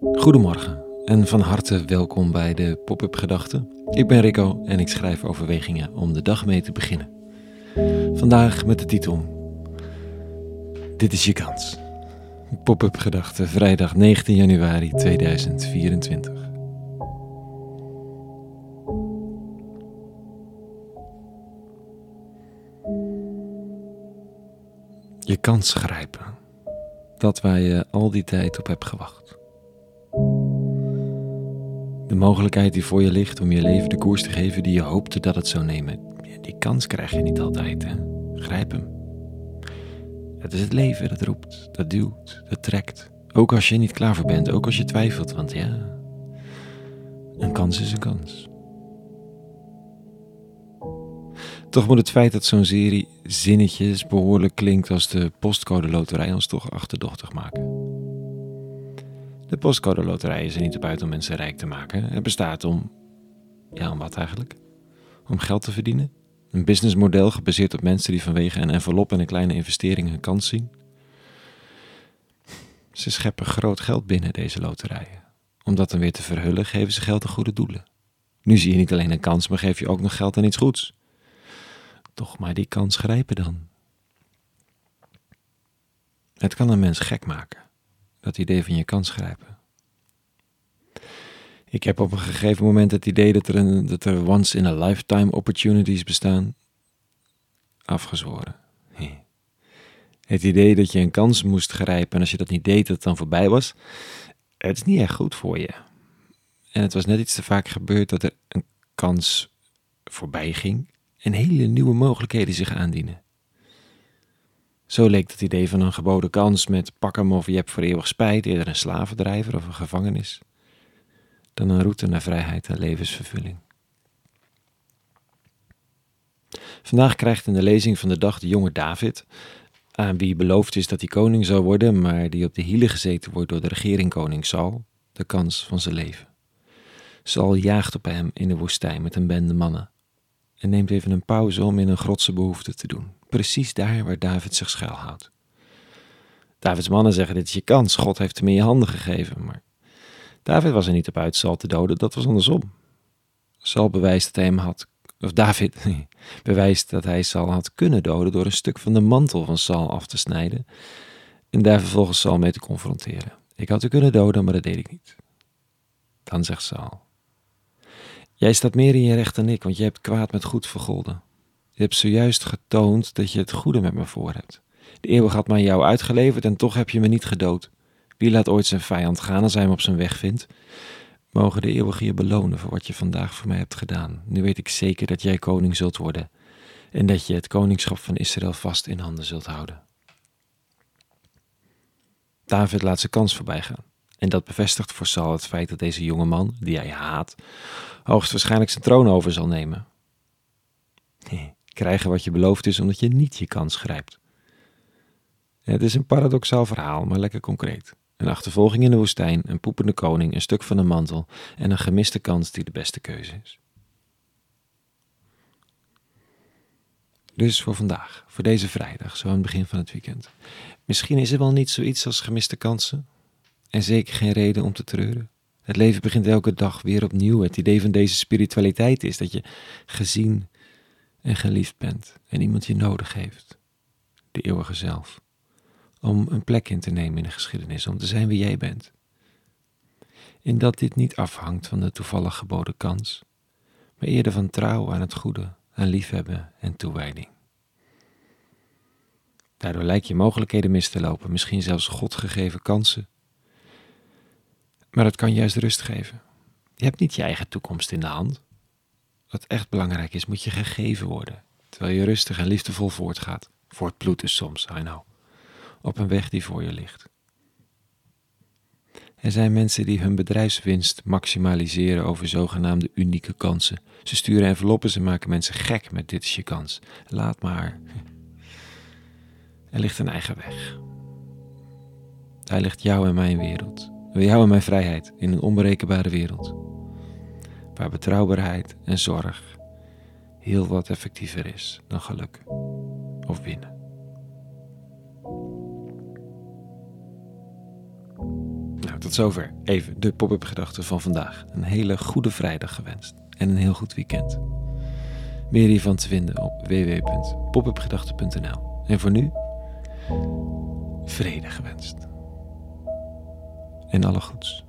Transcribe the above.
Goedemorgen en van harte welkom bij de Pop-up Gedachten. Ik ben Rico en ik schrijf overwegingen om de dag mee te beginnen. Vandaag met de titel Dit is je kans. Pop-up Gedachten, vrijdag 19 januari 2024. Je kans grijpen. Dat waar je al die tijd op hebt gewacht. De mogelijkheid die voor je ligt om je leven de koers te geven die je hoopte dat het zou nemen. Die kans krijg je niet altijd. Hè? Grijp hem. Het is het leven dat roept, dat duwt, dat trekt. Ook als je niet klaar voor bent, ook als je twijfelt, want ja, een kans is een kans. Toch moet het feit dat zo'n serie zinnetjes behoorlijk klinkt als de postcode loterij ons toch achterdochtig maken. De postcode loterij is er niet op uit om mensen rijk te maken. Het bestaat om, ja, om wat eigenlijk? Om geld te verdienen. Een businessmodel gebaseerd op mensen die vanwege een envelop en een kleine investering een kans zien. Ze scheppen groot geld binnen deze loterijen. Om dat dan weer te verhullen, geven ze geld aan goede doelen. Nu zie je niet alleen een kans, maar geef je ook nog geld aan iets goeds. Toch maar die kans grijpen dan. Het kan een mens gek maken, dat idee van je kans grijpen. Ik heb op een gegeven moment het idee dat er, een, dat er once in a lifetime opportunities bestaan, afgezworen. Het idee dat je een kans moest grijpen en als je dat niet deed, dat het dan voorbij was, het is niet echt goed voor je. En het was net iets te vaak gebeurd dat er een kans voorbij ging en hele nieuwe mogelijkheden zich aandienen. Zo leek het idee van een geboden kans met pak hem of je hebt voor eeuwig spijt eerder een slavendrijver of een gevangenis dan een route naar vrijheid en levensvervulling. Vandaag krijgt in de lezing van de dag de jonge David, aan wie beloofd is dat hij koning zou worden, maar die op de hielen gezeten wordt door de regering koning Saul, de kans van zijn leven. Saul jaagt op hem in de woestijn met een bende mannen en neemt even een pauze om in een grotse behoefte te doen, precies daar waar David zich schuilhoudt. Davids mannen zeggen: Dit is je kans, God heeft hem in je handen gegeven. Maar David was er niet op uit Saul te doden, dat was andersom. Saul bewijst dat hij hem had, of David bewijst dat hij Saul had kunnen doden door een stuk van de mantel van Saul af te snijden en daar vervolgens Saul mee te confronteren. Ik had u kunnen doden, maar dat deed ik niet. Dan zegt Saul: Jij staat meer in je recht dan ik, want je hebt kwaad met goed vergolden. Je hebt zojuist getoond dat je het goede met me voor hebt. De eeuwig had mij jou uitgeleverd en toch heb je me niet gedood. Wie laat ooit zijn vijand gaan als hij hem op zijn weg vindt? Mogen de eeuwige je belonen voor wat je vandaag voor mij hebt gedaan. Nu weet ik zeker dat jij koning zult worden en dat je het koningschap van Israël vast in handen zult houden. David laat zijn kans voorbij gaan. En dat bevestigt voor Saul het feit dat deze jonge man, die hij haat, hoogstwaarschijnlijk zijn troon over zal nemen. Krijgen wat je beloofd is omdat je niet je kans grijpt. Het is een paradoxaal verhaal, maar lekker concreet. Een achtervolging in de woestijn, een poepende koning, een stuk van een mantel en een gemiste kans die de beste keuze is. Dus voor vandaag, voor deze vrijdag, zo aan het begin van het weekend. Misschien is er wel niet zoiets als gemiste kansen en zeker geen reden om te treuren. Het leven begint elke dag weer opnieuw. Het idee van deze spiritualiteit is dat je gezien en geliefd bent en iemand je nodig heeft. De eeuwige zelf om een plek in te nemen in de geschiedenis, om te zijn wie jij bent. In dat dit niet afhangt van de toevallig geboden kans, maar eerder van trouw aan het goede, aan liefhebben en toewijding. Daardoor lijkt je mogelijkheden mis te lopen, misschien zelfs God gegeven kansen. Maar het kan juist rust geven. Je hebt niet je eigen toekomst in de hand. Wat echt belangrijk is, moet je gegeven worden, terwijl je rustig en liefdevol voortgaat. Voortbloed is soms, I know op een weg die voor je ligt. Er zijn mensen die hun bedrijfswinst maximaliseren over zogenaamde unieke kansen. Ze sturen enveloppen, ze maken mensen gek met dit is je kans. Laat maar. Er ligt een eigen weg. Daar ligt jou en mijn wereld. Jou en mijn vrijheid in een onberekenbare wereld. Waar betrouwbaarheid en zorg heel wat effectiever is dan geluk of winnen. tot zover even de pop-up gedachten van vandaag. Een hele goede vrijdag gewenst en een heel goed weekend. Meer hiervan te vinden op www.popupgedachten.nl. En voor nu, vrede gewenst. En alle goeds.